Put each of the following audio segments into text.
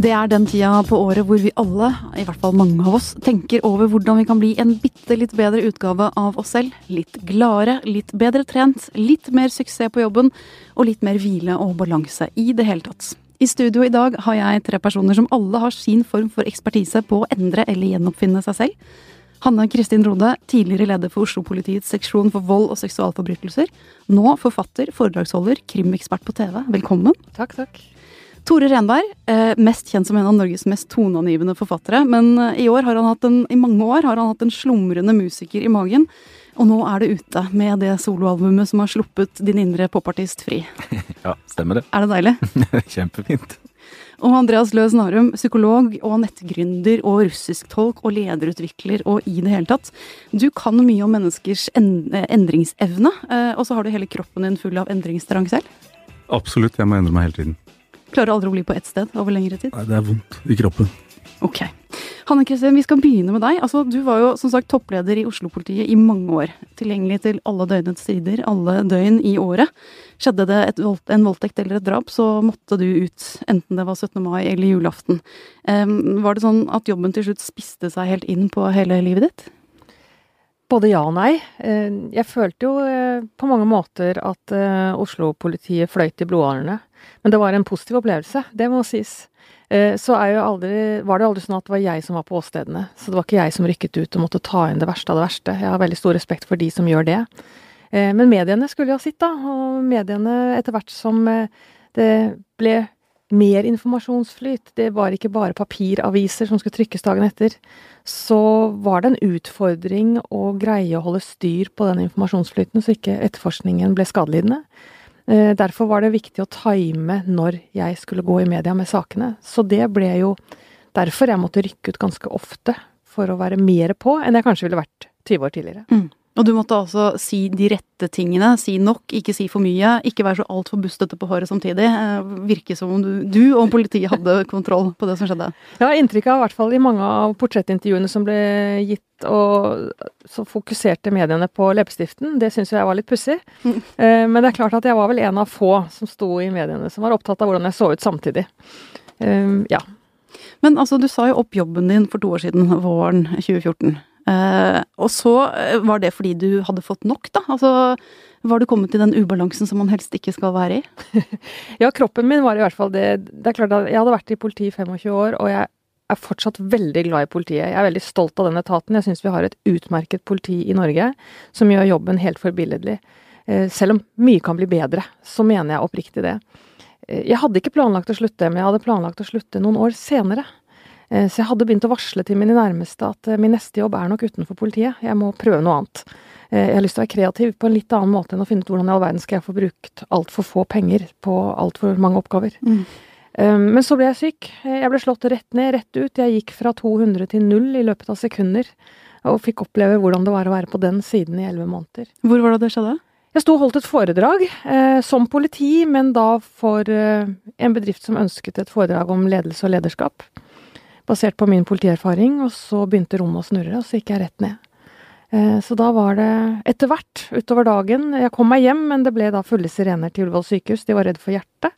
Det er den tida på året hvor vi alle, i hvert fall mange av oss, tenker over hvordan vi kan bli en bitte litt bedre utgave av oss selv. Litt gladere, litt bedre trent, litt mer suksess på jobben og litt mer hvile og balanse i det hele tatt. I studio i dag har jeg tre personer som alle har sin form for ekspertise på å endre eller gjenoppfinne seg selv. Hanne Kristin Rode, tidligere leder for Oslo-politiets seksjon for vold og seksualforbrytelser. Nå forfatter, foredragsholder, krimekspert på TV. Velkommen. Takk, takk. Tore Renberg, eh, mest kjent som en av Norges mest toneangivende forfattere. Men eh, i, år har han hatt en, i mange år har han hatt en slumrende musiker i magen. Og nå er det ute med det soloalbumet som har sluppet din indre popartist fri. Ja, stemmer det. Er det deilig? Kjempefint. Og Andreas Løs Narum, psykolog og nettgründer og russisktolk og lederutvikler og i det hele tatt. Du kan mye om menneskers endringsevne, eh, og så har du hele kroppen din full av endringstrang selv? Absolutt, jeg må endre meg hele tiden. Klarer aldri å bli på ett sted over lengre tid? Nei, det er vondt i kroppen. Ok. Hanne Kristin, vi skal begynne med deg. Altså, du var jo som sagt toppleder i Oslo-politiet i mange år. Tilgjengelig til alle døgnets tider, alle døgn i året. Skjedde det et, en voldtekt eller et drap, så måtte du ut. Enten det var 17. mai eller julaften. Um, var det sånn at jobben til slutt spiste seg helt inn på hele livet ditt? Både ja og nei. Eh, jeg følte jo eh, på mange måter at eh, Oslo-politiet fløyt i blodårene. Men det var en positiv opplevelse, det må sies. Så aldri, var det aldri sånn at det var jeg som var på åstedene. Så det var ikke jeg som rykket ut og måtte ta inn det verste av det verste. Jeg har veldig stor respekt for de som gjør det. Men mediene skulle ha sitt, da. Og mediene, etter hvert som det ble mer informasjonsflyt. Det var ikke bare papiraviser som skulle trykkes dagen etter. Så var det en utfordring å greie å holde styr på den informasjonsflyten, så ikke etterforskningen ble skadelidende. Eh, derfor var det viktig å time når jeg skulle gå i media med sakene. Så det ble jo derfor jeg måtte rykke ut ganske ofte, for å være mer på enn jeg kanskje ville vært 20 år tidligere. Mm. Og du måtte altså si de rette tingene. Si nok, ikke si for mye. Ikke være så altfor bustete på håret samtidig. Eh, virke som om du, du, og politiet hadde kontroll på det som skjedde. Jeg har inntrykk av, i hvert fall i mange av portrettintervjuene som ble gitt, og så fokuserte mediene på leppestiften. Det syns jeg var litt pussig. Mm. Eh, men det er klart at jeg var vel en av få som sto i mediene som var opptatt av hvordan jeg så ut samtidig. Eh, ja. Men altså, du sa jo opp jobben din for to år siden, våren 2014. Uh, og så eh, var det fordi du hadde fått nok, da? Altså var du kommet i den ubalansen som man helst ikke skal være i? ja, kroppen min var i hvert fall det. Det er klart at jeg hadde vært i politiet i 25 år, og jeg er fortsatt veldig glad i politiet. Jeg er veldig stolt av den etaten. Jeg syns vi har et utmerket politi i Norge som gjør jobben helt forbilledlig. Uh, selv om mye kan bli bedre, så mener jeg oppriktig det. Jeg hadde ikke planlagt å slutte, men jeg hadde planlagt å slutte noen år senere. Eh, så jeg hadde begynt å varsle til mine nærmeste at eh, min neste jobb er nok utenfor politiet. Jeg må prøve noe annet. Eh, jeg har lyst til å være kreativ på en litt annen måte enn å finne ut hvordan i all verden skal jeg få brukt altfor få penger på altfor mange oppgaver. Mm. Men så ble jeg syk. Jeg ble slått rett ned, rett ut. Jeg gikk fra 200 til null i løpet av sekunder. Og fikk oppleve hvordan det var å være på den siden i elleve måneder. Hvor var det det skjedde? Jeg sto og holdt et foredrag eh, som politi, men da for eh, en bedrift som ønsket et foredrag om ledelse og lederskap basert på min politierfaring, og så begynte rommet å snurre, og så gikk jeg rett ned. Eh, så da var det etter hvert utover dagen Jeg kom meg hjem, men det ble da fulle sirener til Ullevål sykehus. De var redd for hjertet.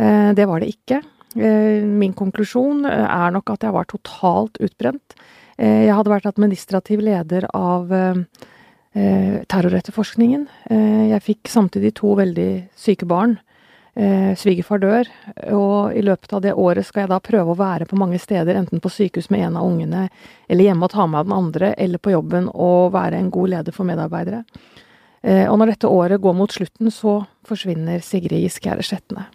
Eh, det var det ikke. Eh, min konklusjon er nok at jeg var totalt utbrent. Jeg hadde vært administrativ leder av terroretterforskningen. Jeg fikk samtidig to veldig syke barn eh, svigerfar dør, og i løpet av det året skal jeg da prøve å være på mange steder, enten på sykehus med en av ungene, eller hjemme og ta med den andre, eller på jobben og være en god leder for medarbeidere. Eh, og når dette året går mot slutten, så forsvinner Sigrid Giskegjerde Sjetne.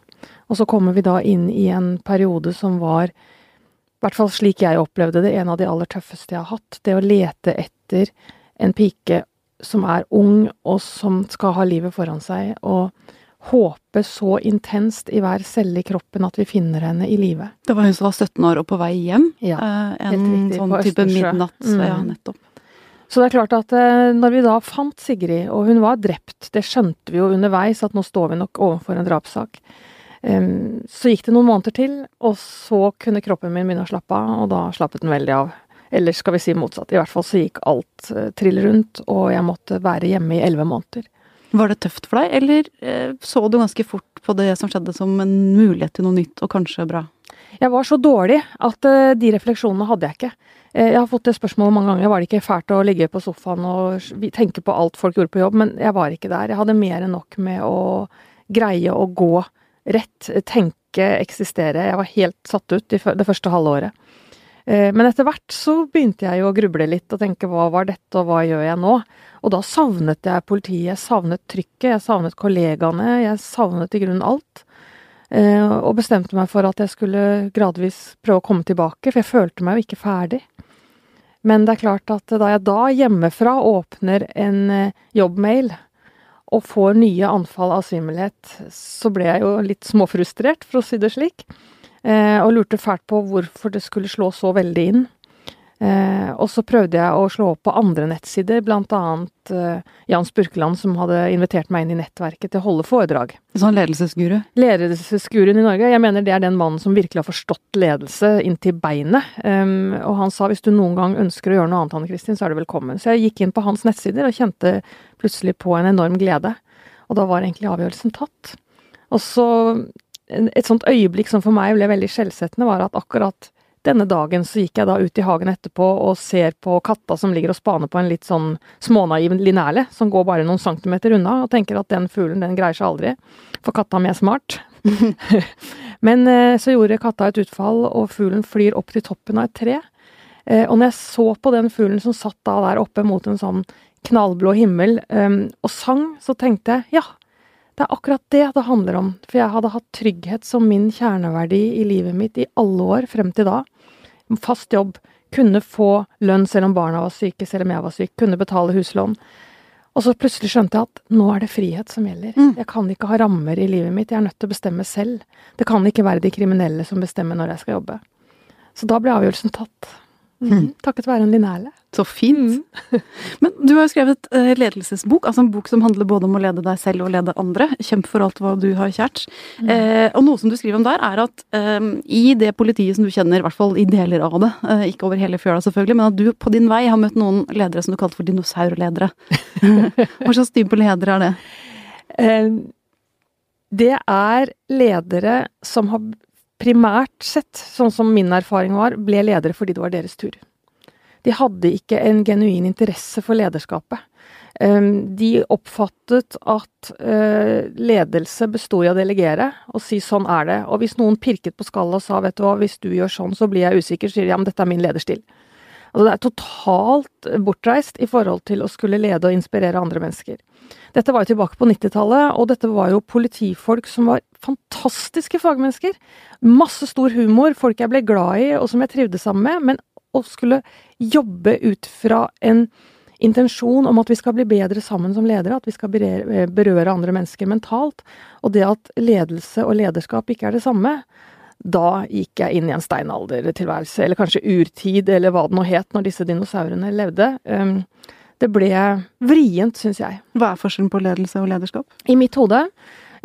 Og så kommer vi da inn i en periode som var, i hvert fall slik jeg opplevde det, en av de aller tøffeste jeg har hatt. Det å lete etter en pike som er ung, og som skal ha livet foran seg. og håpe så intenst i hver celle i kroppen at vi finner henne i live. Det var hun som var 17 år og på vei hjem? Ja, eh, en riktig, sånn type midnatt. Mm. Ja, nettopp. Så det er klart at eh, når vi da fant Sigrid, og hun var drept, det skjønte vi jo underveis at nå står vi nok overfor en drapssak. Um, så gikk det noen måneder til, og så kunne kroppen min begynne å slappe av, og da slappet den veldig av. Eller skal vi si motsatt. I hvert fall så gikk alt uh, trill rundt, og jeg måtte være hjemme i elleve måneder. Var det tøft for deg, eller eh, så du ganske fort på det som skjedde som en mulighet til noe nytt og kanskje bra? Jeg var så dårlig at uh, de refleksjonene hadde jeg ikke. Uh, jeg har fått det spørsmålet mange ganger. Var det ikke fælt å ligge på sofaen og tenke på alt folk gjorde på jobb? Men jeg var ikke der. Jeg hadde mer enn nok med å greie å gå rett, tenke, eksistere. Jeg var helt satt ut det første halve året. Uh, men etter hvert så begynte jeg jo å gruble litt og tenke hva var dette, og hva gjør jeg nå? Og da savnet jeg politiet, jeg savnet trykket, jeg savnet kollegaene, jeg savnet i grunnen alt. Eh, og bestemte meg for at jeg skulle gradvis prøve å komme tilbake, for jeg følte meg jo ikke ferdig. Men det er klart at da jeg da hjemmefra åpner en eh, jobbmail og får nye anfall av svimmelhet, så ble jeg jo litt småfrustrert, for å si det slik. Eh, og lurte fælt på hvorfor det skulle slå så veldig inn. Eh, og så prøvde jeg å slå opp på andre nettsider, annet eh, Jan Spurkeland, som hadde invitert meg inn i nettverket til å holde foredrag. Sånn ledelsesguru? Ledelsesguruen i Norge. Jeg mener det er den mannen som virkelig har forstått ledelse inntil beinet. Um, og han sa hvis du noen gang ønsker å gjøre noe annet, Anne Kristin, så er du velkommen. Så jeg gikk inn på hans nettsider og kjente plutselig på en enorm glede. Og da var egentlig avgjørelsen tatt. Og så et sånt øyeblikk som for meg ble veldig skjellsettende, var at akkurat denne dagen så gikk jeg da ut i hagen etterpå og ser på katta som ligger og spaner på en litt sånn smånaiv linerle, som går bare noen centimeter unna, og tenker at den fuglen, den greier seg aldri, for katta mi er smart. Men eh, så gjorde katta et utfall, og fuglen flyr opp til toppen av et tre. Eh, og når jeg så på den fuglen som satt da der oppe mot en sånn knallblå himmel, eh, og sang, så tenkte jeg ja, det er akkurat det det handler om, for jeg hadde hatt trygghet som min kjerneverdi i livet mitt i alle år frem til da fast jobb, kunne få lønn selv om barna var syke, selv om jeg var syk, kunne betale huslån. Og så plutselig skjønte jeg at nå er det frihet som gjelder. Mm. Jeg kan ikke ha rammer i livet mitt, jeg er nødt til å bestemme selv. Det kan ikke være de kriminelle som bestemmer når jeg skal jobbe. Så da ble avgjørelsen tatt. Mm. Takket være en linerle. Så fint. Mm. Men du har jo skrevet uh, ledelsesbok, altså en bok som handler både om å lede deg selv og lede andre. Kjemp for alt hva du har kjært. Mm. Uh, og noe som du skriver om der, er at uh, i det politiet som du kjenner, i hvert fall i deler av det, ikke over hele fjøla selvfølgelig, men at du på din vei har møtt noen ledere som du kalte for dinosaurledere. hva slags type ledere er det? det er ledere som har primært sett, sånn som min erfaring var, ble ledere fordi det var deres tur. De hadde ikke en genuin interesse for lederskapet. Ehm, de oppfattet at eh, ledelse besto i å delegere og si 'sånn er det'. Og hvis noen pirket på skallet og sa 'vet du hva, hvis du gjør sånn, så blir jeg usikker', sier de 'ja, men dette er min lederstil'. Altså det er totalt bortreist i forhold til å skulle lede og inspirere andre mennesker. Dette var jo tilbake på 90-tallet, og dette var jo politifolk som var fantastiske fagmennesker. Masse stor humor, folk jeg ble glad i og som jeg trivdes sammen med, men å skulle jobbe ut fra en intensjon om at vi skal bli bedre sammen som ledere, at vi skal berøre andre mennesker mentalt, og det at ledelse og lederskap ikke er det samme, da gikk jeg inn i en steinaldertilværelse, eller kanskje urtid, eller hva det nå het når disse dinosaurene levde. Ehm, det ble vrient, syns jeg. Hva er forskjellen på ledelse og lederskap? I mitt hode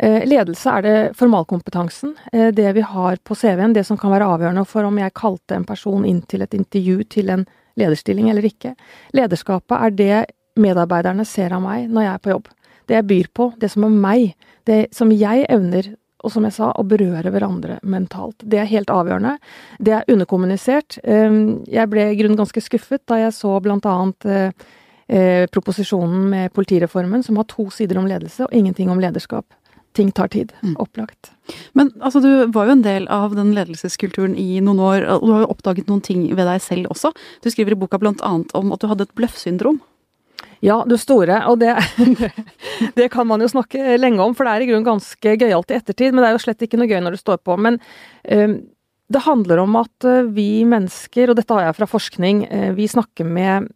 Eh, ledelse er det formalkompetansen, eh, det vi har på CV-en, det som kan være avgjørende for om jeg kalte en person inn til et intervju til en lederstilling eller ikke. Lederskapet er det medarbeiderne ser av meg når jeg er på jobb. Det jeg byr på, det som er meg, det som jeg evner, og som jeg sa, å berøre hverandre mentalt. Det er helt avgjørende. Det er underkommunisert. Ehm, jeg ble i grunnen ganske skuffet da jeg så blant annet eh, proposisjonen med politireformen, som har to sider om ledelse og ingenting om lederskap ting tar tid. Mm. Opplagt. Men altså, du var jo en del av den ledelseskulturen i noen år, og du har jo oppdaget noen ting ved deg selv også. Du skriver i boka blant annet om at du hadde et bløffsyndrom. Ja, du store, og det, det kan man jo snakke lenge om, for det er i grunnen ganske gøyalt i ettertid, men det er jo slett ikke noe gøy når det står på. Men um, det handler om at uh, vi mennesker, og dette har jeg fra forskning, uh, vi snakker med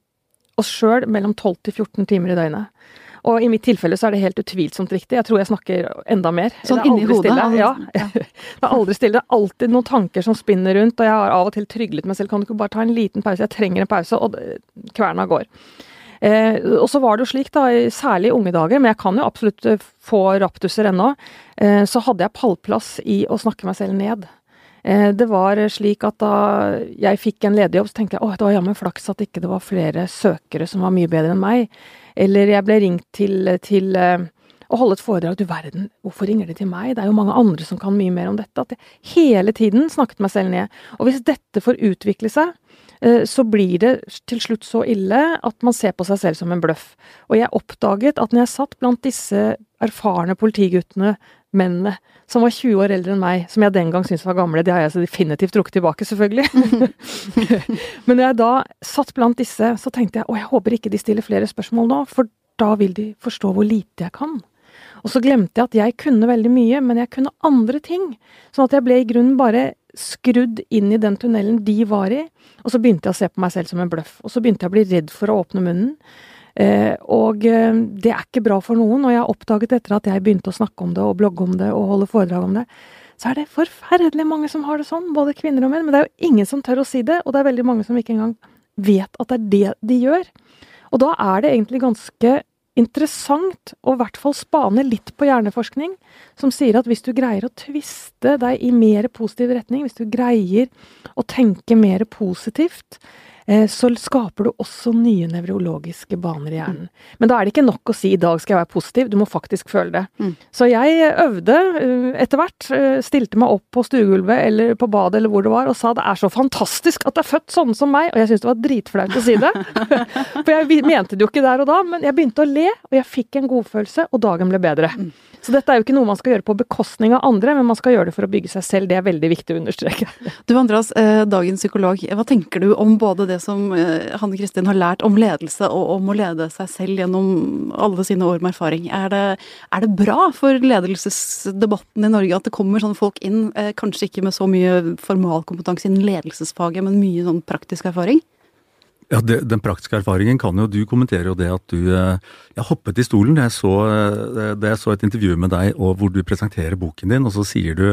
oss sjøl mellom 12 til 14 timer i døgnet. Og i mitt tilfelle så er det helt utvilsomt riktig. Jeg tror jeg snakker enda mer. Sånn inni hodet? Stille. Ja. det er aldri stille. Det er alltid noen tanker som spinner rundt, og jeg har av og til tryglet meg selv. Kan du ikke bare ta en liten pause? Jeg trenger en pause. Og kverna går. Eh, og så var det jo slik, da, særlig i unge dager, men jeg kan jo absolutt eh, få raptuser ennå, eh, så hadde jeg pallplass i å snakke meg selv ned. Eh, det var slik at da jeg fikk en ledig jobb, så tenkte jeg åh, det var jammen flaks at ikke det var flere søkere som var mye bedre enn meg. Eller jeg ble ringt til, til uh, og holde et foredrag. Du verden, hvorfor ringer de til meg? Det er jo mange andre som kan mye mer om dette. At jeg hele tiden snakket meg selv ned. Og hvis dette får utvikle seg, eh, så blir det til slutt så ille at man ser på seg selv som en bløff. Og jeg oppdaget at når jeg satt blant disse erfarne politiguttene, mennene, som var 20 år eldre enn meg, som jeg den gang syntes var gamle, det har jeg så definitivt trukket tilbake, selvfølgelig. Men når jeg da satt blant disse, så tenkte jeg å, jeg håper ikke de stiller flere spørsmål nå, for da vil de forstå hvor lite jeg kan. Og så glemte jeg at jeg kunne veldig mye, men jeg kunne andre ting. Sånn at jeg ble i grunnen bare skrudd inn i den tunnelen de var i, og så begynte jeg å se på meg selv som en bløff. Og så begynte jeg å bli redd for å åpne munnen. Eh, og eh, det er ikke bra for noen, og jeg har oppdaget etter at jeg begynte å snakke om det og blogge om det og holde foredrag om det, så er det forferdelig mange som har det sånn, både kvinner og menn. Men det er jo ingen som tør å si det, og det er veldig mange som ikke engang vet at det er det de gjør. Og da er det egentlig ganske interessant å i hvert fall spane litt på hjerneforskning, som sier at hvis du greier å tviste deg i mer positiv retning, hvis du greier å tenke mer positivt, så skaper du også nye nevrologiske baner i hjernen. Men da er det ikke nok å si 'i dag skal jeg være positiv', du må faktisk føle det. Mm. Så jeg øvde eh, etter hvert, eh, stilte meg opp på stuegulvet eller på badet eller hvor det var, og sa 'det er så fantastisk at det er født sånne som meg', og jeg syntes det var dritflaut å si det. For jeg mente det jo ikke der og da, men jeg begynte å le, og jeg fikk en godfølelse, og dagen ble bedre. Mm. Så dette er jo ikke noe man skal gjøre på bekostning av andre, men man skal gjøre det for å bygge seg selv. Det er veldig viktig å understreke. Du Andreas, dagens psykolog, hva tenker du om både det det som eh, Hanne Kristin har lært om ledelse og om å lede seg selv gjennom alle sine år med erfaring. Er det, er det bra for ledelsesdebatten i Norge at det kommer sånne folk inn, eh, kanskje ikke med så mye formalkompetanse innen ledelsesfaget, men mye sånn praktisk erfaring? Ja, det, Den praktiske erfaringen kan jo Du kommenterer jo det at du eh, Jeg hoppet i stolen da jeg så, jeg så et intervju med deg og hvor du presenterer boken din, og så sier du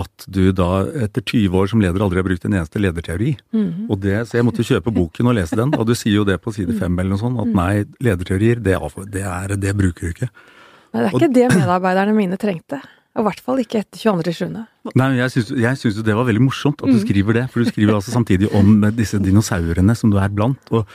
at du da etter 20 år som leder aldri har brukt en eneste lederteori. Mm. Og det, Så jeg måtte kjøpe boken og lese den, og du sier jo det på side fem eller noe sånt, at mm. nei, lederteorier, det, det, er, det bruker du ikke. Nei, det er ikke og, det medarbeiderne mine trengte. Og i hvert fall ikke etter 22.7. Nei, jeg syns, jeg syns jo det var veldig morsomt at du mm. skriver det, for du skriver altså samtidig om disse dinosaurene som du er blant. og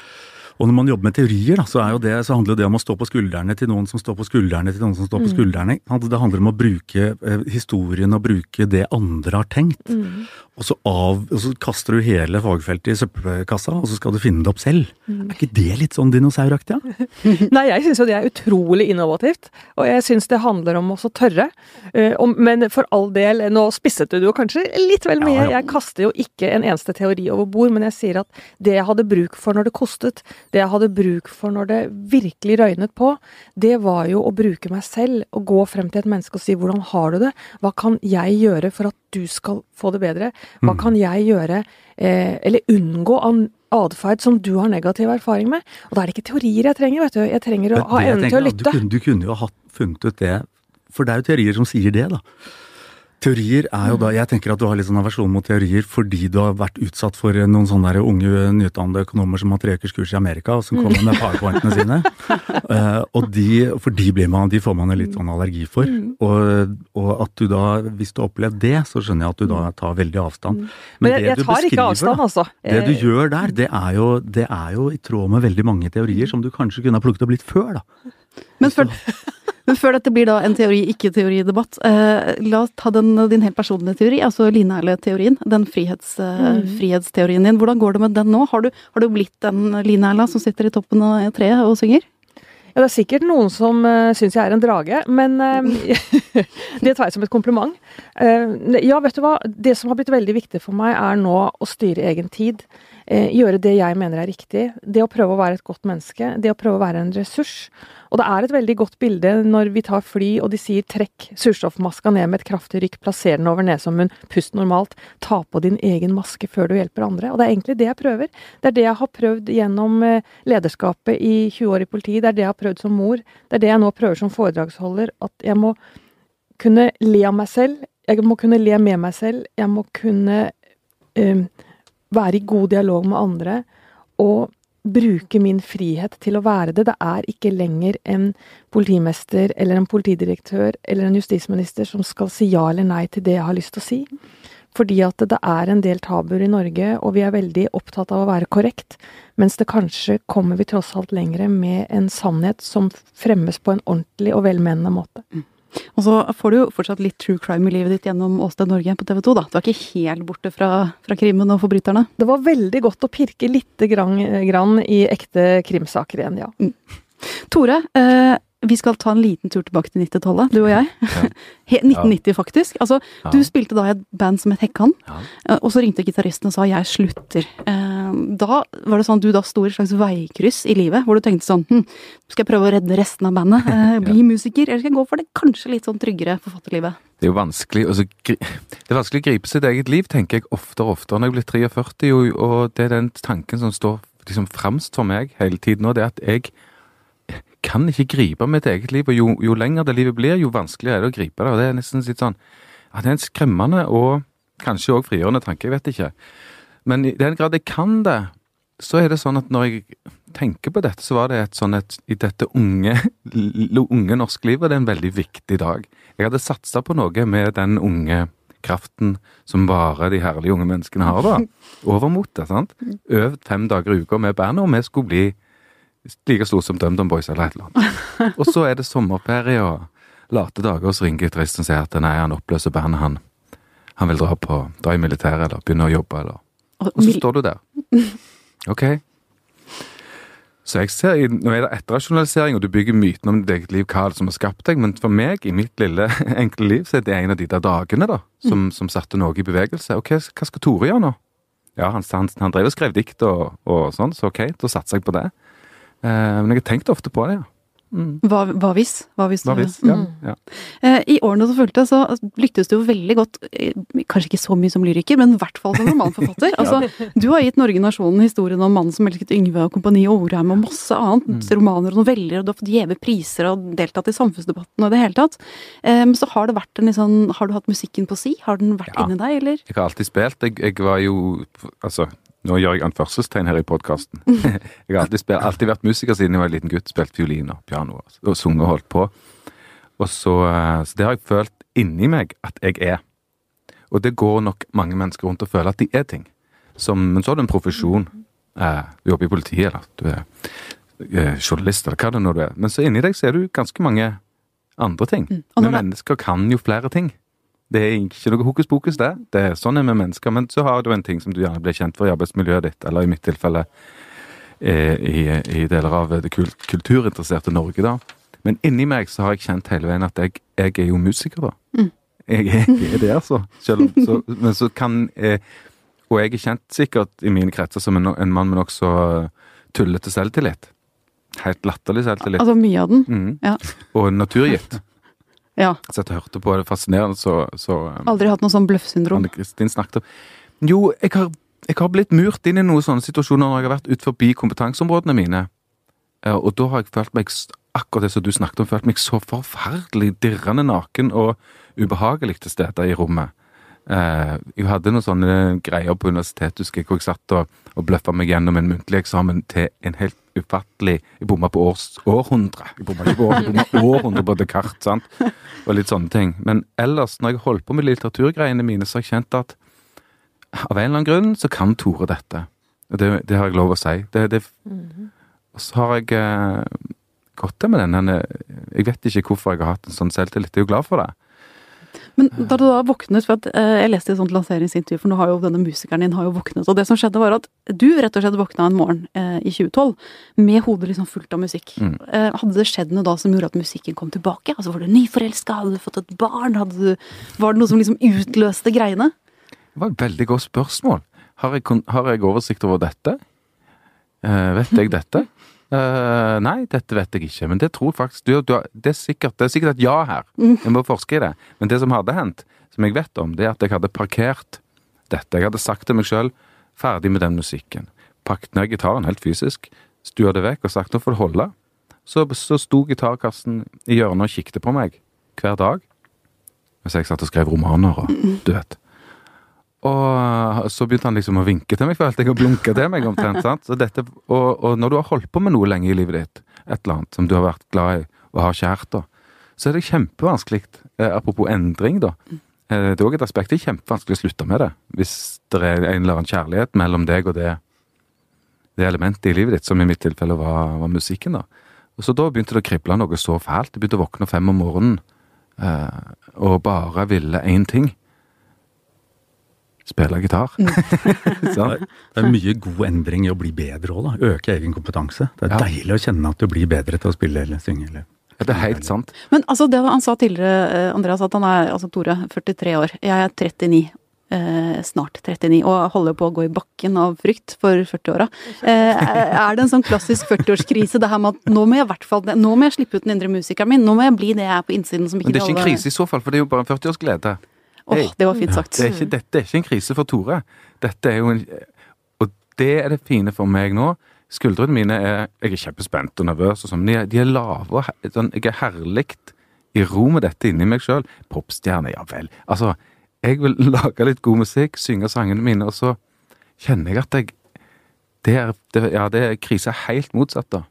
og når man jobber med teorier, da, så, det, så, handler det om å stå på skuldrene til noen som står på skuldrene til noen som står på mm. skuldrene. Det handler om å bruke eh, historien og bruke det andre har tenkt. Mm. Og, så av, og, så kaster du hele fagfeltet i søppelkassa, og så skal du finne det opp selv. Mm. Er ikke det litt sånn dinosauraktig? Ja? Nei, jeg syns jo det er utrolig innovativt. Og jeg syns det handler om å tørre. Uh, men for all del, nå spisset du det jo kanskje litt vel mye. Ja, ja. Jeg kaster jo ikke en eneste teori over bord, men jeg sier at det jeg hadde bruk for når det kostet, det jeg hadde bruk for når det virkelig røynet på, det var jo å bruke meg selv og gå frem til et menneske og si 'hvordan har du det', hva kan jeg gjøre for at du skal få det bedre, hva mm. kan jeg gjøre, eh, eller unngå atferd som du har negativ erfaring med. Og da er det ikke teorier jeg trenger, vet du. Jeg trenger å ha evnen til å lytte. Du kunne, du kunne jo ha funnet ut det, for det er jo teorier som sier det, da. Teorier er jo da Jeg tenker at du har litt sånn aversjon mot teorier fordi du har vært utsatt for noen sånne der unge nyutdannede økonomer som har tre ukers kurs i Amerika, og som kommer med powerpointene sine. Uh, og de, for de, blir man, de får man en litt sånn allergi for. Mm. Og, og, at du da, hvis du har opplevd det, så skjønner jeg at du da mm. tar veldig avstand. Mm. Men, Men jeg, jeg tar ikke avstand, altså. Det du gjør der, det er, jo, det er jo i tråd med veldig mange teorier som du kanskje kunne ha plukket opp litt før, da. Men før, men før dette blir da en teori, ikke-teoridebatt, eh, la oss ta den, din helt personlige teori, altså Line-Erle-teorien. Den frihets, eh, mm. frihetsteorien din. Hvordan går det med den nå? Har du, har du blitt den Line-Erla som sitter i toppen av treet og synger? Ja, det er sikkert noen som uh, syns jeg er en drage, men uh, det tar jeg som et kompliment. Uh, ja, vet du hva. Det som har blitt veldig viktig for meg, er nå å styre egen tid. Uh, gjøre det jeg mener er riktig. Det å prøve å være et godt menneske. Det å prøve å være en ressurs. Og det er et veldig godt bilde når vi tar fly og de sier trekk surstoffmaska ned med et kraftig rykk, plasser den over nesemunn, pust normalt, ta på din egen maske før du hjelper andre. Og det er egentlig det jeg prøver. Det er det jeg har prøvd gjennom eh, lederskapet i 20 år i politiet, det er det jeg har prøvd som mor, det er det jeg nå prøver som foredragsholder, at jeg må kunne le av meg selv, jeg må kunne le med meg selv, jeg må kunne um, være i god dialog med andre. Og bruke min frihet til å være det. Det er ikke lenger en politimester eller en politidirektør eller en justisminister som skal si ja eller nei til det jeg har lyst til å si. Fordi at det er en del tabuer i Norge, og vi er veldig opptatt av å være korrekt. Mens det kanskje kommer vi tross alt lengre med en sannhet som fremmes på en ordentlig og velmenende måte. Og så får du jo fortsatt litt true crime i livet ditt gjennom Åsted Norge på TV 2, da. Du er ikke helt borte fra, fra krimmen og forbryterne? Det var veldig godt å pirke lite grann, grann i ekte krimsaker igjen, ja. Tore, eh, vi skal ta en liten tur tilbake til 90-tallet, du og jeg. He- 1990, faktisk. Altså, Ja. du spilte da i et band som het Hekkan, Ja. eh, og så ringte gitaristen og sa 'jeg slutter'. Eh, Da var det sånn du da sto i et slags veikryss i livet, hvor du tenkte sånn hm, skal jeg prøve å redde resten av bandet? Eh, bli musiker? Eller skal jeg gå for det kanskje litt sånn tryggere forfatterlivet? Det er jo vanskelig, altså, det er vanskelig å gripe sitt eget liv, tenker jeg oftere og oftere når jeg blir 43, og, og det er den tanken som står liksom fremst for meg hele tiden nå, det er at jeg kan ikke gripe mitt eget liv, og jo, jo lenger det livet blir, jo vanskeligere er det å gripe det, og det er nesten litt sånn, ja, det er en skremmende og kanskje også frigjørende tanke, jeg vet ikke. Men i den grad jeg kan det, så er det sånn at når jeg tenker på dette, så var det et sånn et, i dette unge, unge norske livet, det er en veldig viktig dag. Jeg hadde satsa på noe med den unge kraften som bare de herlige unge menneskene har, da. Over mot det, sant. Øvd fem dager i uka med bandet, og vi skulle bli like stor som DumDum Boys eller et eller annet. Og så er det sommerferie og late dager, og så ringer gitaristen og sier at nei, han oppløser bandet, han. Han vil dra på, dra i militæret eller begynne å jobbe, eller Og, så står du der. Ok. Så jeg ser, Nå er det etterrasjonalisering, og du bygger myten om ditt eget liv, hva som har skapt deg, men for meg, i mitt lille, enkle liv, så er det en av de der dagene da, som, som satte noe i bevegelse. Ok, hva skal Tore gjøre nå? Ja, han, han, han drev og skrev dikt og, og sånn, så ok, da satser jeg på det. Eh, men jeg har tenkt ofte på det, ja. hva, hva hvis? Hva hvis? Hva hvis? Ja, ja. Eh, I årene som fulgte, så lyktes du jo veldig godt, eh, kanskje ikke så mye som lyriker, men i hvert fall som romanforfatter. Altså, du har gitt Norge Nasjonen historien om mannen som elsket Yngve og Kompani og Orheim og masse annet. Romaner og noveller, og du har fått gjeve priser og deltatt i samfunnsdebatten og i det hele tatt. Men Men så har det vært en litt sånn Har du hatt musikken på si? Har den vært Ja. inni deg, eller? Jeg har alltid spilt. Jeg, jeg var jo Altså, nå gjør jeg anførselstegn her i podkasten. jeg har alltid, spilt, alltid vært musiker siden jeg var en liten gutt. Spilt fiolin og piano og, sunget og holdt på. Og så, eh, så det har jeg følt inni meg at jeg er. Og det går nok mange mennesker rundt og føler at de er ting. Som, men så har du en profesjon. Eh, du jobber i politiet, eller du er eh, journalist, eller hva det nå du er. Men så inni deg så er du ganske mange andre ting. Og Men mennesker kan jo flere ting. Det er ikke noe hokus pokus, det. det er sånn er vi mennesker. Men så har du en ting som du gjerne blir kjent for i arbeidsmiljøet ditt, eller i mitt tilfelle eh, i, i deler av det kulturinteresserte Norge, da. Men inni meg så har jeg kjent hele veien at jeg, jeg er jo musiker, da. Mm. Jeg, jeg er det, altså. Selv om, så, men så kan eh, Og jeg er kjent sikkert i mine kretser som en, en mann med nokså tullete selvtillit. Helt latterlig selvtillit. Altså mye av den? Mm. Ja. Og naturgitt. Ja. Så jeg hørte på det fascinerende, så, så um, Aldri hatt noe sånn bløffsyndrom? Anne Kristin snakket om Jo, jeg har, jeg har blitt murt inn i noen sånne situasjoner når jeg har vært ut forbi kompetanseområdene mine. Eh, Og da har jeg følt meg, akkurat det som du snakket om, følt meg så forferdelig dirrende naken og ubehagelig til stede i rommet. Eh, Jeg hadde noen sånne greier på universitetet, husker jeg, hvor jeg satt og, og bløffa meg gjennom en muntlig eksamen til en helt ufattelig Jeg bomma på års, århundre. Jeg bomma ikke på år, jeg århundre på Descartes, sant. Og litt sånne ting. Men ellers, når jeg holdt på med litteraturgreiene mine, så har jeg kjent at av en eller annen grunn så kan Tore dette. Og det, det har jeg lov å si. Det, det, Og så har jeg eh, gått til med den. denne- Jeg vet ikke hvorfor jeg har hatt en sånn selvtillit. Jeg er jo glad for det. Men da du da våknet, for at eh, jeg leste et sånt lanseringsintervju, for nå har jo denne musikeren din har jo våknet, og det som skjedde var at du rett og slett våkna en morgen eh, i 2012 med hodet liksom fullt av musikk. Mm. Eh, hadde det skjedd noe da som gjorde at musikken kom tilbake? Altså Var du nyforelska? Hadde du fått et barn? Du, var det noe som liksom utløste greiene? Det var et veldig godt spørsmål. Har jeg, har jeg oversikt over dette? Eh, vet jeg dette? Eh, nei, dette vet jeg ikke, men det tror jeg faktisk du, du, det, er sikkert, det er sikkert et ja her. Jeg må forske i det. Men det som hadde hendt, som jeg vet om, det er at jeg hadde parkert dette. Jeg hadde sagt til meg sjøl ferdig med den musikken. Pakket ned gitaren helt fysisk, stua det vekk og sagt nå får det holde. Så, så sto gitarkassen i hjørnet og kikket på meg hver dag. Mens jeg satt og skrev romaner og du vet. Og så begynte han liksom å vinke til meg, følte jeg, og blunke til meg omtrent. sant? Dette, og, og når du har holdt på med noe lenge i livet ditt, et eller annet som du har vært glad i og har kjært, da, så er det kjempevanskelig, eh, apropos endring, da, Eh, Det er òg et aspekt. Det er kjempevanskelig å slutte med det. Hvis det er en eller annen kjærlighet mellom deg og det, det elementet i livet ditt, som i mitt tilfelle var, var musikken. da. Og så Da begynte det å krible noe så fælt. Jeg begynte å våkne fem om morgenen eh, og bare ville én ting. Spille gitar. Sant? Det er mye god endring i å bli bedre òg, da. Øke egen kompetanse. Det er Ja. deilig å kjenne at du blir bedre til å spille eller synge. Eller. Ja, det er helt sant. Men altså, det han sa tidligere, eh, Andreas, at han er altså Tore, 43 år. Jeg er 39. Eh, snart 39, og holder på å gå i bakken av frykt for 40-åra. Eh, er det en sånn klassisk 40-årskrise, det her med at nå må jeg i hvert fall Nå må jeg slippe ut den indre musikeren min, nå må jeg bli det jeg er på innsiden som ikke Men det er ikke en krise i så fall, for det er jo bare en 40-årsglede. Åh, det var fint sagt. Det er ikke, dette er ikke en krise for Tore. Dette er jo en Og det er det fine for meg nå. Skuldrene mine er Jeg er kjempespent og nervøs, og sånn, men de er, de er lave. og Sånn, jeg er herlig i ro med dette inni meg sjøl. Popstjerne, ja vel. Altså, jeg vil lage litt god musikk, synge sangene mine, og så kjenner jeg at jeg Det er, det, ja, det er krise helt motsatt, da.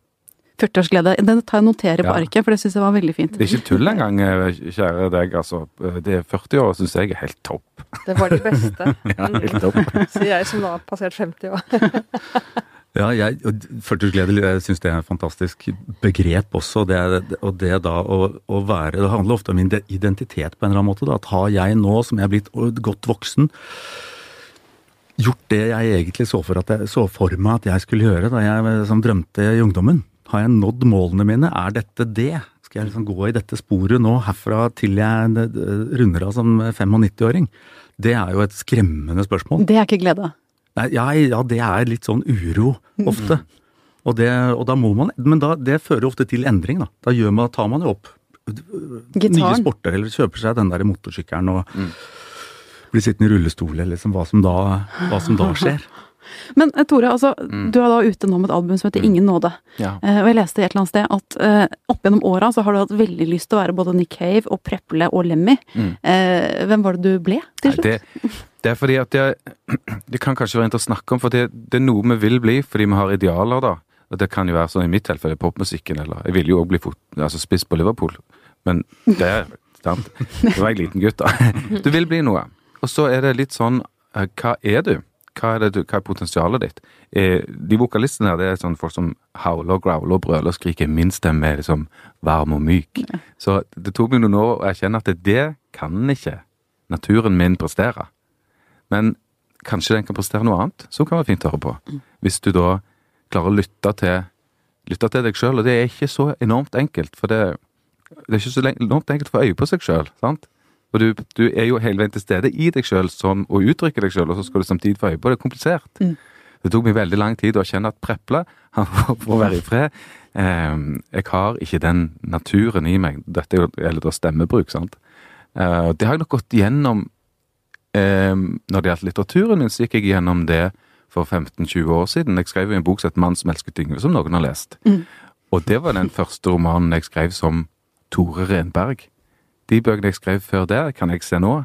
40-årsglede. Den tar jeg notere på Ja. arket, for det syns jeg var veldig fint. Det er ikke tull engang, eh, kjære deg. Altså, det er 40 år, syns jeg er helt topp. Det var de beste. Ja, helt topp. Sier jeg som da har passert 50 år. Ja, jeg, 40-årsglede jeg syns det er et fantastisk begrep også. Det er, og det da å, å være Det handler ofte om min identitet på en eller annen måte. Da. At har jeg nå, som jeg er blitt godt voksen, gjort det jeg egentlig så for, at jeg, så for meg at jeg skulle gjøre da jeg som drømte i ungdommen? Har jeg nådd målene mine? Er dette det? Skal jeg liksom gå i dette sporet nå herfra til jeg eh, runder av som 95-åring? Det er jo et skremmende spørsmål. Det er ikke glede. Nei, ja, ja, det er litt sånn uro ofte. Og, det, og da må man Men da, det fører ofte til endring, da. Da gjør man, tar man jo opp nye sporter, eller kjøper seg den der motorsykkelen og blir sittende i rullestol, eller liksom hva som da, hva som da skjer. Men eh, Tore, altså, Mm. du er da ute nå med et album som heter Ingen nåde. Ja. Eh, og jeg leste et eller annet sted at eh, opp gjennom åra så har du hatt veldig lyst til å være både Nick Cave og Preple og Lemmy. Mm. Eh, hvem var det du ble til slutt? det, det er fordi at jeg, det kan kanskje være interessant å snakke om, for det, det er noe vi vil bli fordi vi har idealer, da. Og det kan jo være sånn i mitt tilfelle popmusikken, eller Jeg ville jo òg bli fot, altså spiss på Liverpool, men det er sant. Da var jeg liten gutt, da. Du vil bli noe. Og så er det litt sånn eh, Hva er du? Hva er, det du, hva er potensialet ditt? Eh, de vokalistene her, det er sånn folk som howler, growler, brøler og skriker. Min stemme er liksom varm og myk. Så det tok meg noen år å erkjenne at det kan ikke naturen min prestere. Men kanskje den kan prestere noe annet som kan være fint å høre på. Hvis du da klarer å lytte til, lytte til deg sjøl. Og det er ikke så enormt enkelt, for det, det er ikke så enormt enkelt å få øye på seg sjøl. Og du, du er jo hele veien til stede i deg sjøl og uttrykker deg sjøl, og så skal du samtidig få øye på det. Det er komplisert. Mm. Det tok meg veldig lang tid å kjenne at Preple han får være i fred. Eh, jeg har ikke den naturen i meg. Dette er gjelder da stemmebruk, sant. Eh, det har jeg nok gått gjennom eh, Når det gjaldt litteraturen min, så gikk jeg gjennom det for 15-20 år siden. Jeg skrev jo en bok som het 'Mann som elsket Yngve', som noen har lest. Mm. Og det var den første romanen jeg skrev som Tore Renberg. De bøkene jeg skrev før der, kan jeg se nå,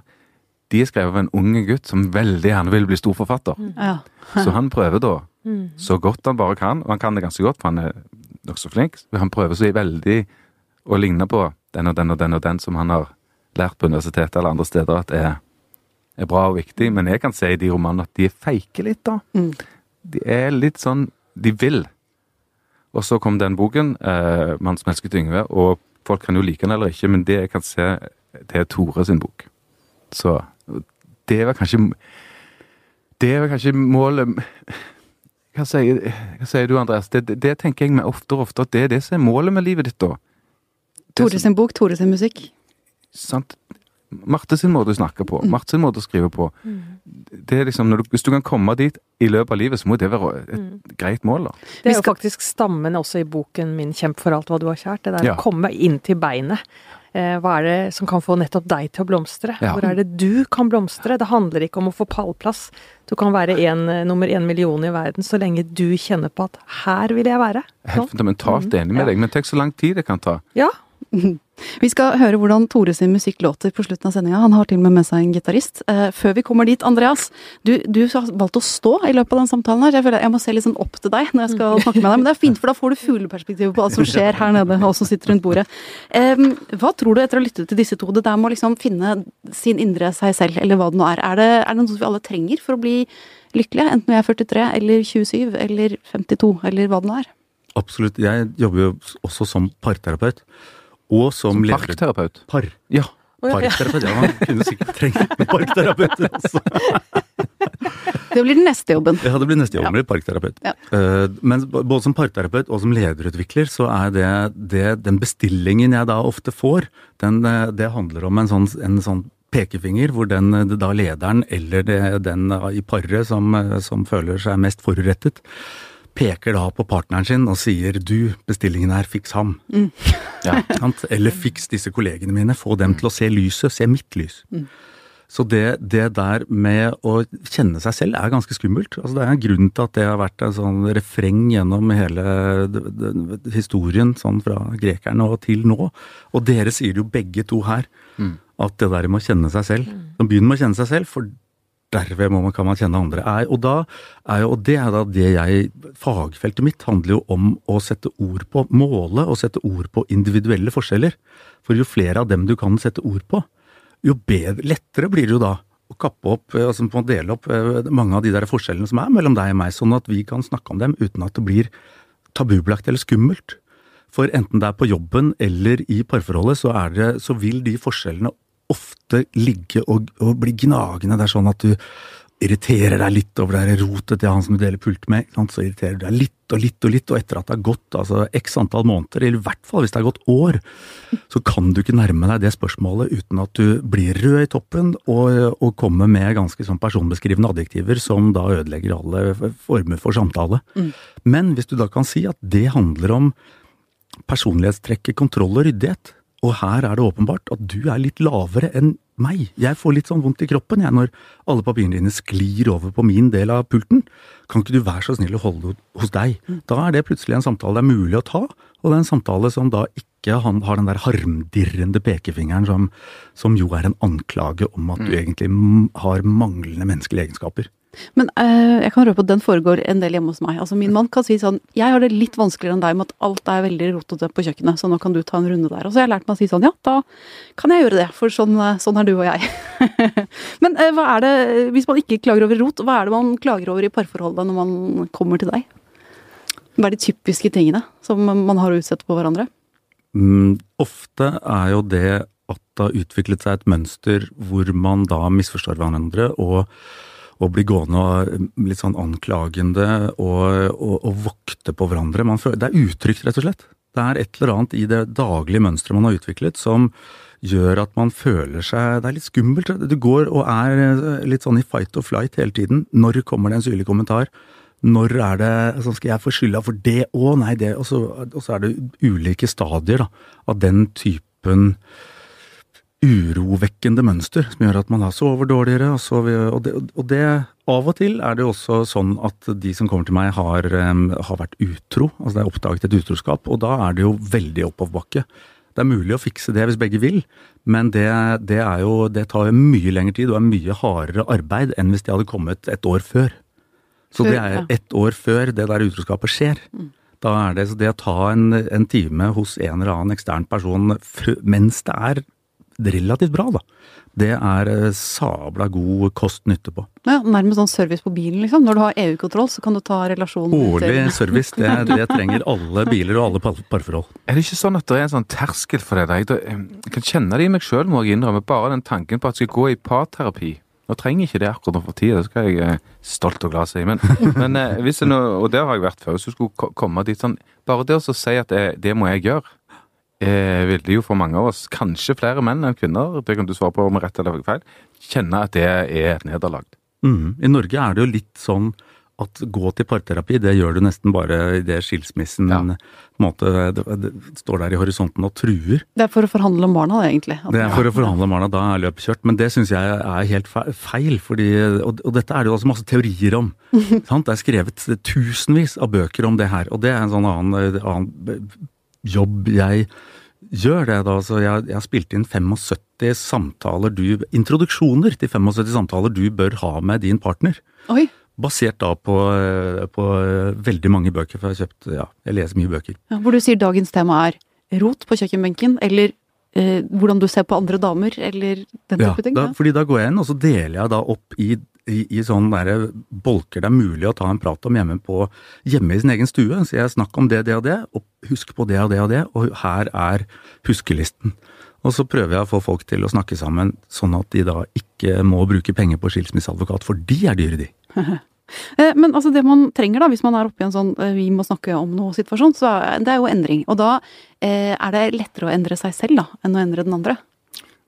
de er skrevet av en unge gutt som veldig gjerne vil bli storforfatter. Ja. Så han prøver da Mm. så godt han bare kan, og han kan det ganske godt, for han er nokså flink. Han prøver så veldig å ligne på den og den og den og den som han har lært på universitetet eller andre steder at er, er bra og viktig. Men jeg kan se i de romanene at de er feike litt, da. Mm. De er litt sånn De vil. Og så kom den boken, eh, 'Mann som elsket Yngve', og folk kan jo like den eller ikke, men det jeg kan se, det er Tore sin bok. Så det var kanskje Det var kanskje målet hva sier, hva sier du, Andreas? Det, det, det tenker jeg meg oftere og oftere at det er det som er målet med livet ditt, da. Tore sin bok, Tore sin musikk. sant? Marte sin måte å snakke på, Marte sin måte å skrive på. Det er liksom, når du, Hvis du kan komme dit i løpet av livet, så må det være et greit mål. da. Det er jo faktisk stammen også i boken min 'Kjemp for alt hva du har kjært'. Det der Ja. å komme inn til beinet. Eh, hva er det som kan få nettopp deg til å blomstre? Ja. Hvor er det du kan blomstre? Det handler ikke om å få pallplass. Du kan være en, eh, nummer én million i verden så lenge du kjenner på at 'her vil jeg være'. Helt fundamentalt enig med deg, men tenk så lang tid det kan ta. Ja, Vi skal høre hvordan Tore sin musikk låter på slutten av sendinga. Han har til og med med seg en gitarist. Eh, før vi kommer dit, Andreas. Du, du har valgt å stå i løpet av den samtalen her. Jeg føler jeg må se litt sånn opp til deg når jeg skal snakke med deg. Men det er fint, for da får du fugleperspektivet på alt som skjer her nede, og som sitter rundt bordet. Hva tror du etter å ha lyttet til disse to? Det der med å liksom finne sin indre seg selv, eller hva det nå er. Er det, er det noe vi alle trenger for å bli lykkelige? Enten vi er 43 eller 27 eller 52 eller hva det nå er. Absolutt. Jeg jobber jo også som parterapeut. Og som, Som parkterapeut. Par. Ja. Parkterapeut. Ja, man kunne sikkert trengt en parkterapeut. også. Det blir den neste jobben. Ja, det blir neste jobb, blir parkterapeut. Ja. Eh, men både som parkterapeut og som lederutvikler, så er det, det den bestillingen jeg da ofte får, den, eh, det handler om en sånn, en sånn pekefinger, hvor den eh, da lederen eller det, den i paret som, som føler seg mest forurettet, peker da på partneren sin og sier du, bestillingen er, fiks ham. Ja. Eller fiks disse kollegene mine, få dem til å se lyset, se mitt lys. Så det, det der med å kjenne seg selv er ganske skummelt. Altså det er en grunn til at det har vært en sånn refreng gjennom hele historien, sånn fra grekerne og til nå. Og dere sier jo begge to her, at det der med å kjenne seg selv Så Begynn med å kjenne seg selv, for derved må man, kan man kjenne andre. Er, og, da er og det er da det jeg Fagfeltet mitt handler jo om å sette ord på måle og sette ord på individuelle forskjeller. For jo flere av dem du kan sette ord på, jo bedre, lettere blir det jo da å kappe opp, eh, altså på å dele opp eh, mange av de der forskjellene som er mellom deg og meg, sånn at vi kan snakke om dem uten at det blir tabubelagt eller skummelt. For enten det er på jobben eller i parforholdet, så, det, så vil de forskjellene ofte ligge og, og bli gnagende. Det er sånn at du irriterer deg litt over det rotet til han som du deler pult med. Så irriterer du deg litt og litt og litt, og etter at det har gått altså, x antall måneder, eller i hvert fall hvis det har gått år, så kan du ikke nærme deg det spørsmålet uten at du blir rød i toppen og, og kommer med ganske sånn personbeskrivende adjektiver som da ødelegger alle former for samtale. Men hvis du da kan si at det handler om personlighetstrekket kontroll og ryddighet, og her er det åpenbart at du er litt lavere enn meg. Jeg får litt sånn vondt i kroppen jeg når alle papirene dine sklir over på min del av pulten. Kan ikke du være så snill å holde det hos deg? Da er det plutselig en samtale det er mulig å ta, og det er en samtale som da ikke har den der harmdirrende pekefingeren som, som jo er en anklage om at du egentlig har manglende menneskelige egenskaper. Men eh, jeg kan røpe at den foregår en del hjemme hos meg. Altså Min mann kan si sånn Jeg har det litt vanskeligere enn deg med at alt er veldig rotete på kjøkkenet, så nå kan du ta en runde der. Og så har jeg lært meg å si sånn Ja, da kan jeg gjøre det, for sånn, eh, sånn er du og jeg. Men eh, hva er det, hvis man ikke klager over rot, hva er det man klager over i parforholdet når man kommer til deg? Hva er de typiske tingene som man har å utsette på hverandre? Mm, ofte er jo det at det har utviklet seg et mønster hvor man da misforstår hverandre og, og blir gående og litt sånn anklagende og, og, og vokte på hverandre. Føler, det er utrygt, rett og slett. Det er et eller annet i det daglige mønsteret man har utviklet som gjør at man føler seg Det er litt skummelt. Du går og er litt sånn i fight or flight hele tiden. Når kommer det en syrlig kommentar? Når er det så Skal jeg få skylda for det? Å, nei, det Og så, og så er det ulike stadier da, av den typen urovekkende mønster som gjør at man da sover dårligere. Og, sover, og, det, og det Av og til er det jo også sånn at de som kommer til meg, har, um, har vært utro. Altså det er oppdaget et utroskap, og da er det jo veldig oppoverbakke. Det er mulig å fikse det hvis begge vil, men det, det, er jo, det tar jo mye lengre tid og er mye hardere arbeid enn hvis de hadde kommet et år før. Så det er ett år før det der utroskapet skjer. Da er det, så det å ta en, en time hos en eller annen ekstern person mens det er relativt bra, da, det er eh, sabla god kost-nytte på. Ja, Nærmest sånn service på bilen, liksom. Når du har EU-kontroll, så kan du ta relasjonen Årlig service, det, det trenger alle biler og alle parforhold. Er det ikke sånn at det er en sånn terskel for det? der? Jeg, kan kjenne det i meg sjøl, må jeg innrømme. Bare den tanken på at jeg skal gå i parterapi. Nå trenger ikke det akkurat nå for tida, det skal jeg eh, stolt og glad si. Men, men eh, hvis jeg nå, og der har jeg vært før, hvis du skulle ko- komme dit sånn Bare det å si at det, det må jeg gjøre, eh, det jo for mange av oss, kanskje flere menn enn kvinner, det kan du svare på om rett eller feil, kjenne at det er et nederlag. Mm. I Norge er det jo litt sånn at gå til parterapi, det gjør du nesten bare idet skilsmissen Ja. måte, det, det står der i horisonten og truer. Det er for å forhandle om barna, det, egentlig. At- Det er for å forhandle om barna, da er løpet kjørt. Men det syns jeg er helt feil, fordi, og, og dette er det jo altså masse teorier om. sant? Det er skrevet tusenvis av bøker om det her, og det er en sånn annen, annen jobb jeg gjør det, da. Så jeg, jeg har spilt inn 75 samtaler du Introduksjoner til 75 samtaler du bør ha med din partner. Oi. Basert da på, eh, på eh, veldig mange bøker, for jeg har kjøpt Ja, jeg leser mye bøker. Ja, hvor du sier dagens tema er rot på kjøkkenbenken, eller eh, hvordan du ser på andre damer, eller den Ja, type ting. da, fordi da går jeg inn, og så deler jeg da opp i, i, i sånne der bolker det er mulig å ta en prat om hjemme, på, hjemme i sin egen stue. Så jeg snakker om det, det og det, og husk på det og det og det, og her er huskelisten. Og så prøver jeg å få folk til å snakke sammen, sånn at de da ikke må bruke penger på skilsmisseadvokat, for de er dyre, de. Eh, Men altså det man trenger da, hvis man er oppe i en sånn eh, vi må snakke om noe-situasjon, så det er jo endring. Og da eh, er det lettere å endre seg selv da, enn å endre den andre.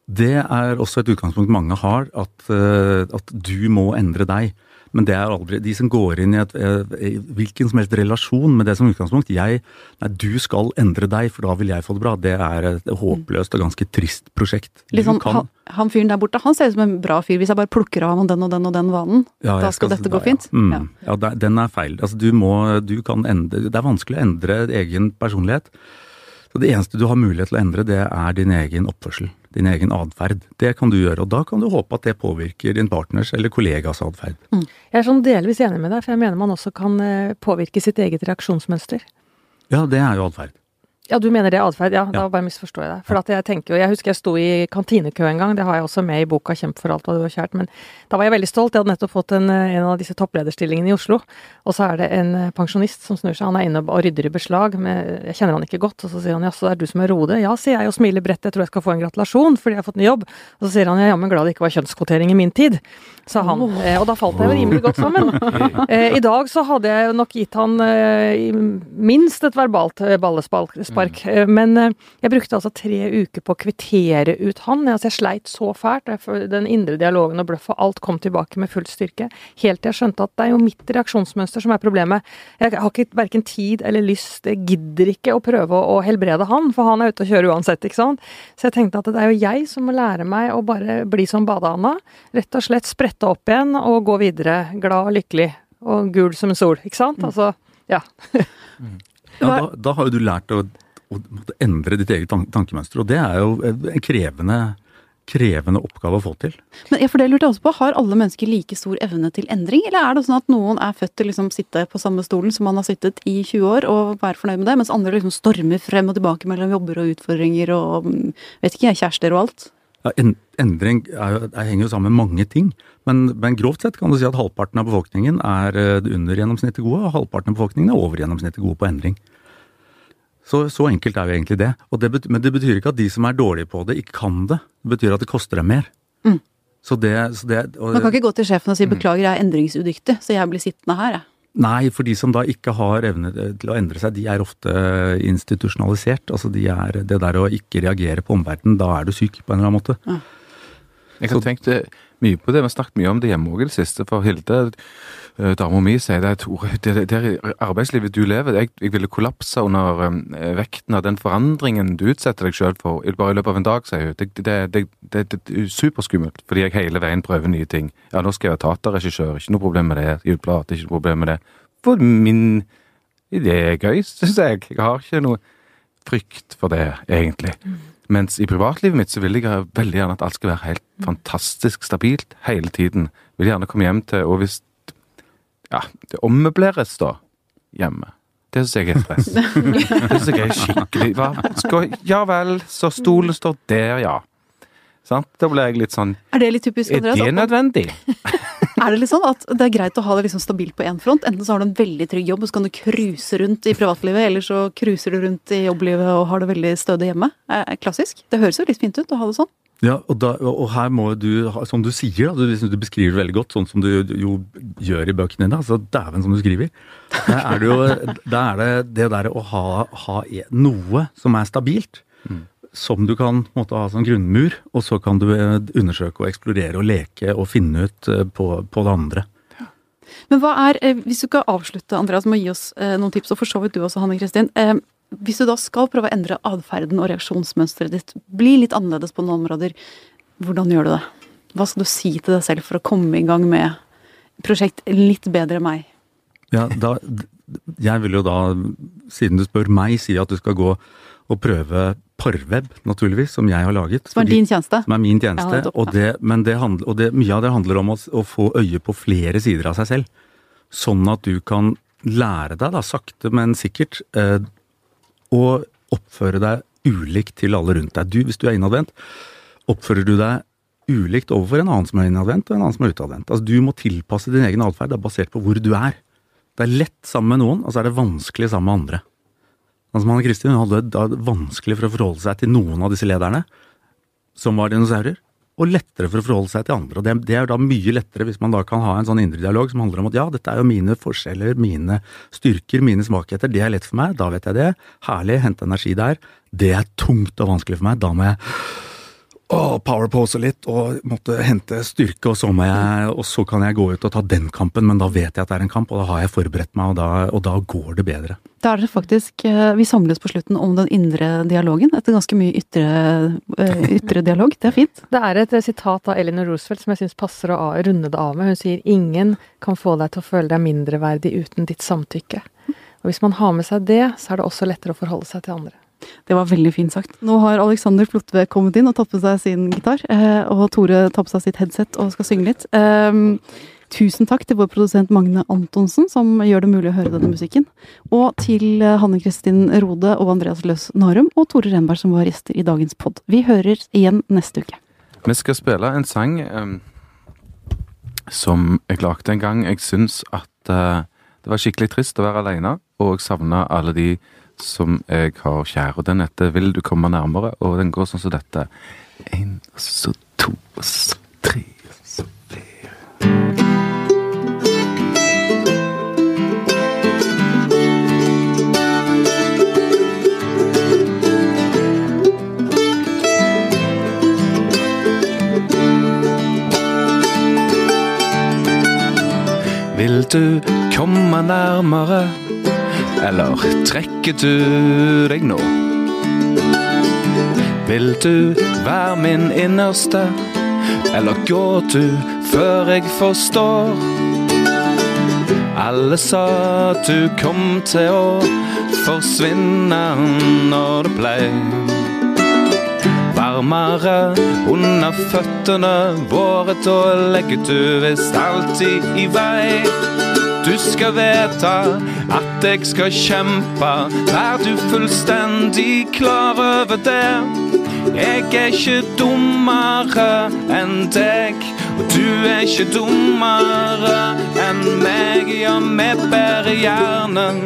Det er også et utgangspunkt mange har, at, eh, at du må endre deg. Men det er aldri De som går inn i, et, eh, i hvilken som helst relasjon med det som utgangspunkt jeg, Nei, du skal endre deg, for da vil jeg få det bra. Det er et håpløst og ganske trist prosjekt. Liksom, han, han fyren der borte, han ser ut som en bra fyr. Hvis jeg bare plukker av ham den og den og den vanen, Ja, da skal, skal dette gå ja. fint. Mm. Ja. Ja, det- den er feil. Altså, du må, du kan endre, det er vanskelig å endre egen personlighet. Så Det eneste du har mulighet til å endre, det er din egen oppførsel. Din egen atferd. Det kan du gjøre, og da kan du håpe at det påvirker din partners eller kollegas atferd. Jeg er sånn delvis enig med deg, for jeg mener man også kan eh, påvirke sitt eget reaksjonsmønster. Ja, det er jo atferd. Ja, du mener det er atferd? Ja, da bare misforstår jeg deg. For at jeg tenker jo, jeg husker jeg sto i kantinekø en gang, det har jeg også med i boka 'Kjemp for alt hva du har kjært', men da var jeg veldig stolt. Jeg hadde nettopp fått en, eh, en av disse topplederstillingene i Oslo, og så er det en eh, pensjonist som snur seg, han er inne og rydder i beslag, men jeg kjenner han ikke godt, og så sier han 'jaså, det er du som er Rode'? Ja, sier jeg og smiler bredt, jeg tror jeg skal få en gratulasjon fordi jeg har fått ny jobb. Og så sier han 'jeg er jammen glad det ikke var kjønnskvotering i min tid', sa han. Eh, Og da falt jeg jo rimelig godt sammen. Eh, I dag så hadde jeg nok gitt han eh, minst et verbalt eh, ballespark, Mm. men eh, jeg brukte altså tre uker på å kvittere ut han. Altså jeg sleit så fælt. Den indre dialogen og bløffet, alt kom tilbake med full styrke. Helt til jeg skjønte at det er jo mitt reaksjonsmønster som er problemet. Jeg har ikke verken tid eller lyst, jeg gidder ikke å prøve å, å helbrede han, for han er ute og kjører uansett, ikke sant. Så jeg tenkte at det er jo jeg som må lære meg å bare bli som badeanda. Rett og slett sprette opp igjen og gå videre. Glad og lykkelig. Og gul som en sol, ikke sant. Altså, ja. Ja, da, da har jo du lært å, å måtte endre ditt eget tankemønster, og det er jo en krevende, krevende oppgave å få til. Men jeg- for det lurte jeg også på, har alle mennesker like stor evne til endring, eller er det sånn at noen er født til liksom sitte på samme stolen som man har sittet i 20 år og være fornøyd med det, mens andre liksom stormer frem og tilbake mellom jobber og utfordringer og mm, vet ikke kjærester og alt? Ja, en, endring er, er, henger jo sammen med mange ting, men, men grovt sett kan du si at halvparten av befolkningen er eh, under gjennomsnittet gode, og halvparten av befolkningen er over gjennomsnittet gode på endring. Så, så enkelt er jo egentlig det. Og det betyr, men det betyr ikke at de som er dårlige på det, ikke kan det. Det betyr at det koster dem mer. Mm. Så det, så det og, Man kan ikke gå til sjefen og Mm. si beklager, jeg er endringsudyktig, så jeg blir sittende her, jeg. Nei, for de som da ikke har evne til å endre seg, de er ofte institusjonalisert. Altså de er det der å ikke reagere på omverdenen, da er du syk på en eller annen måte. Jeg kan tenke eh, mye på det. Vi har snakket mye om det hjemme òg i det siste. For Hilde, eh, dama mi, sier det at det, det arbeidslivet du lever jeg, jeg ville kollapse under eh, vekten av den forandringen du utsetter deg selv for bare i løpet av en dag, sier hun. Det, det, det, det, er superskummelt, fordi jeg hele veien prøver nye ting. Ja, nå skal jeg være teaterregissør, ikke noe problem med det. Juleplate, ikke noe problem med det. For min idé er gøy, syns jeg. Jeg har ikke noe frykt for det, egentlig. Mens i privatlivet mitt så vil jeg veldig gjerne at alt skal være helt fantastisk stabilt hele tiden. Vil gjerne komme hjem til Og hvis ja, det ommøbleres da hjemme. Det syns jeg er stress. Det syns jeg er skikkelig hva? Skal, Ja vel, så stolen står der, ja. Sant? Da ble jeg litt sånn Er det litt typisk, Er det nødvendig? Er det litt sånn at det er greit å ha det liksom stabilt på én front? Enten så har du en veldig trygg jobb, og så kan du cruise rundt i privatlivet, eller så cruiser du rundt i jobblivet og har det veldig stødig hjemme. Er er klassisk. Det høres jo litt fint ut å ha det sånn. Ja, og, da, og her må du, som du sier, da, du, liksom, du beskriver det veldig godt, sånn som du jo gjør i bøkene dine. Altså, dæven som du skriver. Da er det jo da er det, det der å ha, ha e- noe som er stabilt, som du kan måte, ha som grunnmur, og så kan du eh, undersøke og eksplorere og leke og finne ut eh, på, på det andre. Men hva er, eh, hvis du skal avslutte, Andreas, med å gi oss noen tips, og for så vidt du også, Hanne Kristin. Hvis du da skal prøve å endre atferden og reaksjonsmønsteret ditt, bli litt annerledes på noen områder, hvordan gjør du det? Hva skal du si til deg selv for å komme i gang med prosjekt litt bedre enn meg? Ja, da, jeg vil jo da, siden du spør meg, si at du skal gå å prøve Parweb, naturligvis, som jeg har laget. Som er din tjeneste? som er min Ja, tjeneste. nettopp, og det, men det handler, og det, mye av det handler om å, å få øye på flere sider av seg selv. Sånn at du kan lære deg, da, sakte, men sikkert, eh, å oppføre deg ulikt til alle rundt deg. Du, hvis du er innadvendt, oppfører du deg ulikt overfor en annen som er innadvendt, og en annen som er utadvendt. Altså, du må tilpasse din egen atferd. Det er basert på hvor du er. Det er lett sammen med noen, og så er det vanskelig sammen med andre. Altså, Anne Kristin hadde da vanskelig for å forholde seg til noen av disse lederne, som var dinosaurer, og lettere for å forholde seg til andre. Og det, det er da mye lettere hvis man da kan ha en sånn indre dialog som handler om at ja, dette er jo mine forskjeller, mine styrker, mine svakheter, det er lett for meg, da vet jeg det. Herlig, hente energi der. Det er tungt og vanskelig for meg, da må jeg å, powerpose litt og måtte hente styrke, og så, må jeg, og så kan jeg gå ut og ta den kampen, men da vet jeg at det er en kamp, og da har jeg forberedt meg, og da, og da går det bedre. Da er det faktisk eh, Vi samles på slutten om den indre dialogen, etter ganske mye ytre, eh, ytre dialog. Det er fint. Det er et sitat av Eleanor Roosevelt som jeg syns passer å runde det av med. Hun sier 'ingen kan få deg til å føle deg mindreverdig uten ditt samtykke'. Og hvis man har med seg det, så er det også lettere å forholde seg til andre. Det var veldig fint sagt. Nå har Alexander Flotve kommet inn og tatt på seg sin gitar. eh, Og Tore tar på seg sitt headset og skal synge litt. Um, Tusen takk til vår produsent Magne Antonsen, som gjør det mulig å høre denne musikken. Og til eh, Hanne Kristin Rode og Andreas Løs Narum og Tore Renberg, som var gjester i dagens pod. Vi hører igjen neste uke. Vi skal spille en sang um, som jeg lagde en gang. Jeg syns at uh, det var skikkelig trist å være alene, og jeg savna alle de som jeg har kjære. Og den heter 'Vil du komme nærmere', og den går sånn som dette. Og så to, så tre, så fire. Vil du komme nærmere, eller trekker du deg nå? Vil du være min innerste, eller går du før jeg forstår? Alle sa du kom til å forsvinne når det blei varmere under føttene våre. Da legger du visst alltid i vei. Du skal vite at jeg skal kjempe. Er du fullstendig klar over det? Jeg er ikke dummere enn deg, og du er ikke dummere enn meg. Ja, vi bærer hjernen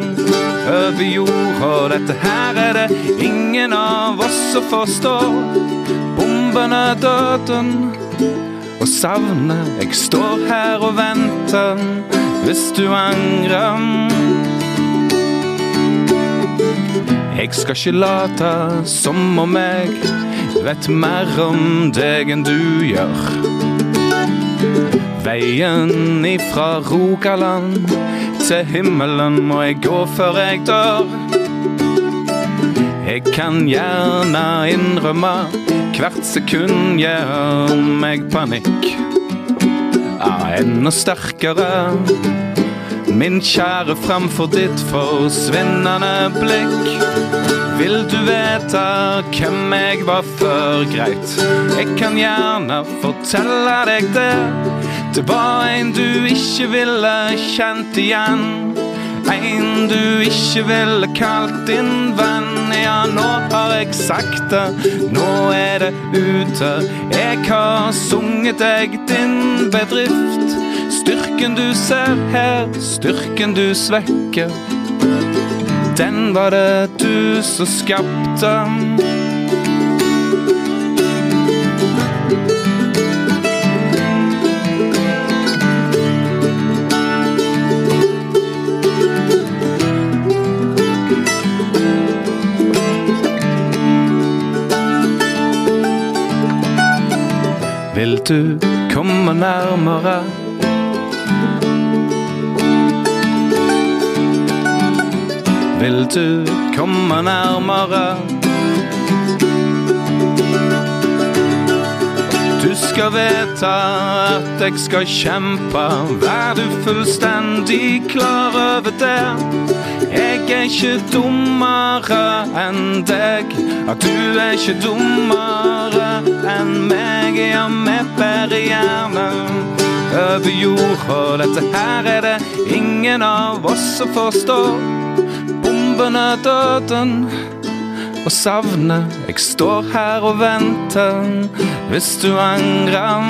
over jorda. Dette her er det ingen av oss som forstår. Bombene, døden og savnet. Jeg står her og venter hvis du angrer. Jeg skal ikke late som om jeg vet mer om deg enn du gjør. Veien ifra Rogaland til himmelen må jeg gå før jeg dør. Jeg kan gjerne innrømme hvert sekund gjør meg panikk. Ja, enda sterkere. Min kjære framfor ditt forsvinnende blikk. Vil du vite hvem jeg var før? Greit, jeg kan gjerne fortelle deg det. Det var en du ikke ville kjent igjen. En du ikke ville kalt din venn. Ja, nå har jeg sagt det, nå er det ute. Jeg har sunget deg din bedrift. Styrken du ser her, styrken du svekker. Den var det du som skapte. Vil du komme nærmere? Vil du komme nærmere? Du skal vite at jeg skal kjempe, vær du fullstendig klar over det. Jeg er ikke dummere enn deg. At du er ikke dummere enn meg. Ja, vi bærer gjerne over og Dette her er det ingen av oss som forstår. Bombene, døden og savnet. Jeg står her og venter hvis du angrer.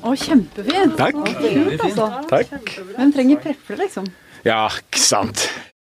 Å, kjempefint. Takk. Kult, altså. Takk. Hvem trenger prepler, liksom? Ja, ikke sant.